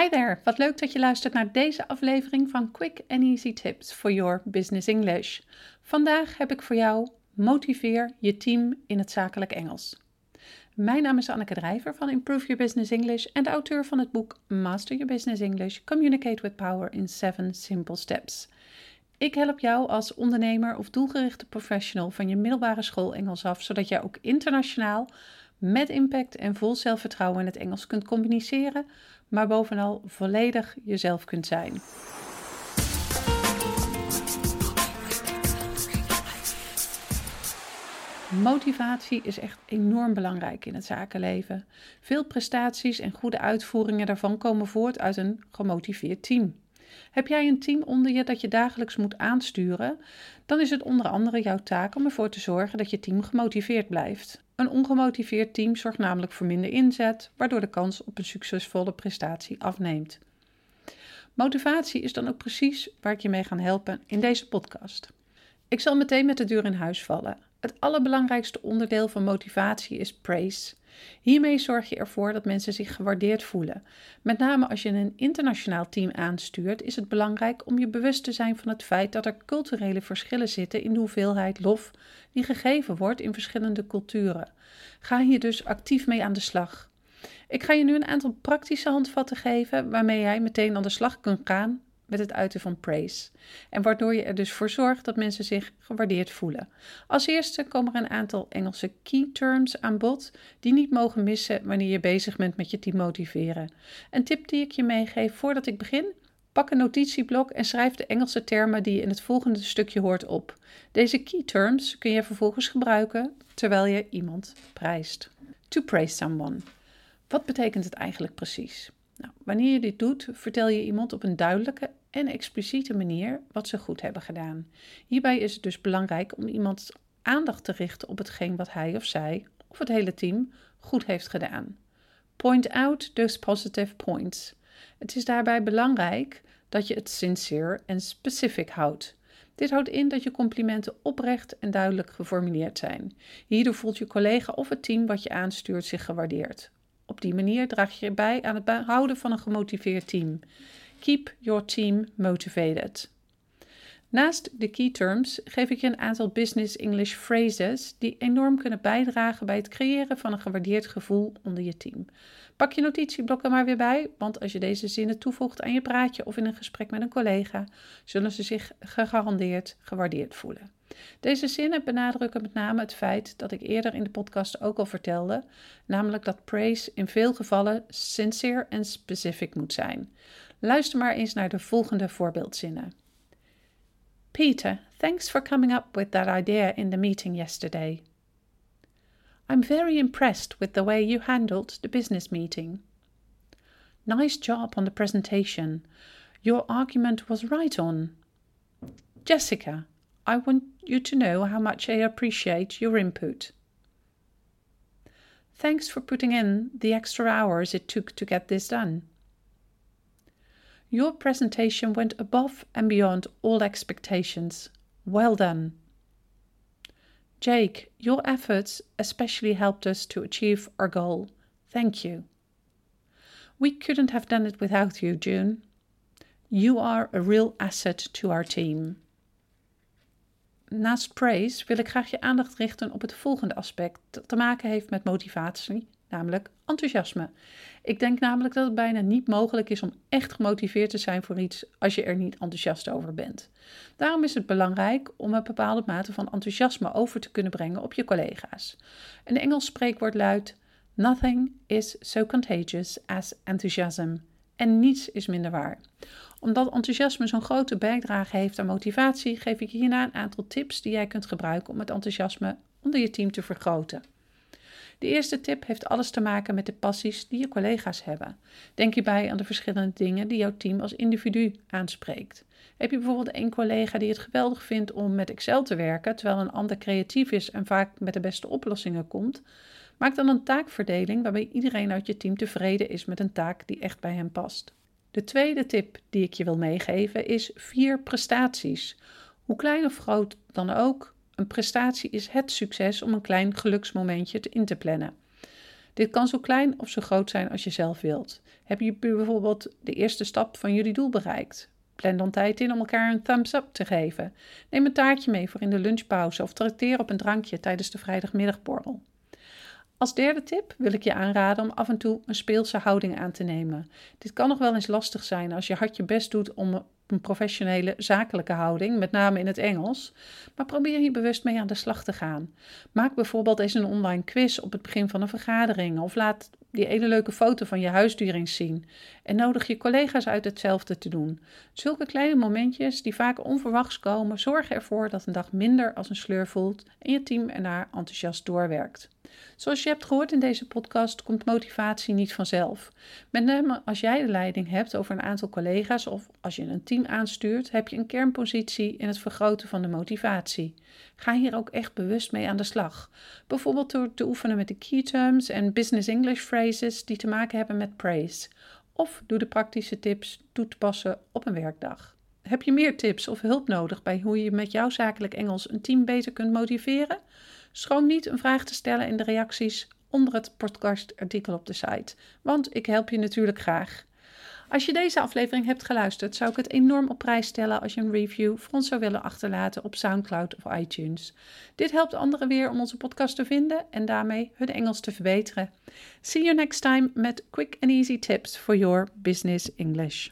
Hi there, wat leuk dat je luistert naar deze aflevering van Quick and Easy Tips for Your Business English. Vandaag heb ik voor jou Motiveer je team in het zakelijk Engels. Mijn naam is Anneke Drijver van Improve Your Business English en de auteur van het boek Master Your Business English: Communicate with Power in 7 Simple Steps. Ik help jou als ondernemer of doelgerichte professional van je middelbare school Engels af, zodat jij ook internationaal met impact en vol zelfvertrouwen in het Engels kunt communiceren, maar bovenal volledig jezelf kunt zijn. Motivatie is echt enorm belangrijk in het zakenleven. Veel prestaties en goede uitvoeringen daarvan komen voort uit een gemotiveerd team. Heb jij een team onder je dat je dagelijks moet aansturen, dan is het onder andere jouw taak om ervoor te zorgen dat je team gemotiveerd blijft. Een ongemotiveerd team zorgt namelijk voor minder inzet, waardoor de kans op een succesvolle prestatie afneemt. Motivatie is dan ook precies waar ik je mee ga helpen in deze podcast. Ik zal meteen met de deur in huis vallen. Het allerbelangrijkste onderdeel van motivatie is praise. Hiermee zorg je ervoor dat mensen zich gewaardeerd voelen. Met name als je een internationaal team aanstuurt, is het belangrijk om je bewust te zijn van het feit dat er culturele verschillen zitten in de hoeveelheid lof die gegeven wordt in verschillende culturen. Ga hier dus actief mee aan de slag. Ik ga je nu een aantal praktische handvatten geven waarmee jij meteen aan de slag kunt gaan met het uiten van praise. En waardoor je er dus voor zorgt dat mensen zich gewaardeerd voelen. Als eerste komen er een aantal Engelse key terms aan bod die niet mogen missen wanneer je bezig bent met je team motiveren. Een tip die ik je meegeef voordat ik begin. Pak een notitieblok en schrijf de Engelse termen die je in het volgende stukje hoort op. Deze key terms kun je vervolgens gebruiken terwijl je iemand prijst. To praise someone. Wat betekent het eigenlijk precies? Nou, wanneer je dit doet, vertel je iemand op een duidelijke en expliciete manier wat ze goed hebben gedaan. Hierbij is het dus belangrijk om iemands aandacht te richten op hetgeen wat hij of zij of het hele team goed heeft gedaan. Point out those positive points. Het is daarbij belangrijk dat je het sincere en specific houdt. Dit houdt in dat je complimenten oprecht en duidelijk geformuleerd zijn. Hierdoor voelt je collega of het team wat je aanstuurt zich gewaardeerd. Op die manier draag je bij aan het behouden van een gemotiveerd team. Keep your team motivated. Naast de key terms geef ik je een aantal business English phrases die enorm kunnen bijdragen bij het creëren van een gewaardeerd gevoel onder je team. Pak je notitieblokken maar weer bij, want als je deze zinnen toevoegt aan je praatje of in een gesprek met een collega, zullen ze zich gegarandeerd gewaardeerd voelen. Deze zinnen benadrukken met name het feit dat ik eerder in de podcast ook al vertelde, namelijk dat praise in veel gevallen sincere en specific moet zijn. Luister maar eens naar de volgende voorbeeldzinnen. Peter, thanks for coming up with that idea in the meeting yesterday. I'm very impressed with the way you handled the business meeting. Nice job on the presentation. Your argument was right on. Jessica, I want you to know how much I appreciate your input. Thanks for putting in the extra hours it took to get this done. Your presentation went above and beyond all expectations. Well done. Jake, your efforts especially helped us to achieve our goal. Thank you. We couldn't have done it without you, June. You are a real asset to our team. Naast praise wil ik graag je aandacht richten op het volgende aspect dat te maken heeft met motivatie, namelijk enthousiasme. Ik denk namelijk dat het bijna niet mogelijk is om echt gemotiveerd te zijn voor iets als je er niet enthousiast over bent. Daarom is het belangrijk om een bepaalde mate van enthousiasme over te kunnen brengen op je collega's. Een Engels spreekwoord luidt: Nothing is so contagious as enthusiasm. En niets is minder waar. Omdat enthousiasme zo'n grote bijdrage heeft aan motivatie, geef ik hierna een aantal tips die jij kunt gebruiken om het enthousiasme onder je team te vergroten. De eerste tip heeft alles te maken met de passies die je collega's hebben. Denk hierbij aan de verschillende dingen die jouw team als individu aanspreekt. Heb je bijvoorbeeld één collega die het geweldig vindt om met Excel te werken, terwijl een ander creatief is en vaak met de beste oplossingen komt? Maak dan een taakverdeling waarbij iedereen uit je team tevreden is met een taak die echt bij hem past. De tweede tip die ik je wil meegeven is vier prestaties. Hoe klein of groot dan ook, een prestatie is het succes om een klein geluksmomentje in te plannen. Dit kan zo klein of zo groot zijn als je zelf wilt. Heb je bijvoorbeeld de eerste stap van jullie doel bereikt? Plan dan tijd in om elkaar een thumbs up te geven. Neem een taartje mee voor in de lunchpauze of trakteer op een drankje tijdens de vrijdagmiddagborrel. Als derde tip wil ik je aanraden om af en toe een speelse houding aan te nemen. Dit kan nog wel eens lastig zijn als je hard je best doet om een professionele zakelijke houding, met name in het Engels, maar probeer hier bewust mee aan de slag te gaan. Maak bijvoorbeeld eens een online quiz op het begin van een vergadering of laat die hele leuke foto van je huisdier zien en nodig je collega's uit hetzelfde te doen. Zulke kleine momentjes die vaak onverwachts komen, zorgen ervoor dat een dag minder als een sleur voelt en je team ernaar enthousiast doorwerkt. Zoals je hebt gehoord in deze podcast, komt motivatie niet vanzelf. Met name als jij de leiding hebt over een aantal collega's of als je een aanstuurt, heb je een kernpositie in het vergroten van de motivatie. Ga hier ook echt bewust mee aan de slag. Bijvoorbeeld door te oefenen met de key terms en business English phrases die te maken hebben met praise. Of doe de praktische tips toe te passen op een werkdag. Heb je meer tips of hulp nodig bij hoe je met jouw zakelijk Engels een team beter kunt motiveren? Schroom niet een vraag te stellen in de reacties onder het podcastartikel op de site, want ik help je natuurlijk graag. Als je deze aflevering hebt geluisterd, zou ik het enorm op prijs stellen als je een review voor ons zou willen achterlaten op SoundCloud of iTunes. Dit helpt anderen weer om onze podcast te vinden en daarmee hun Engels te verbeteren. See you next time met quick and easy tips for your business English.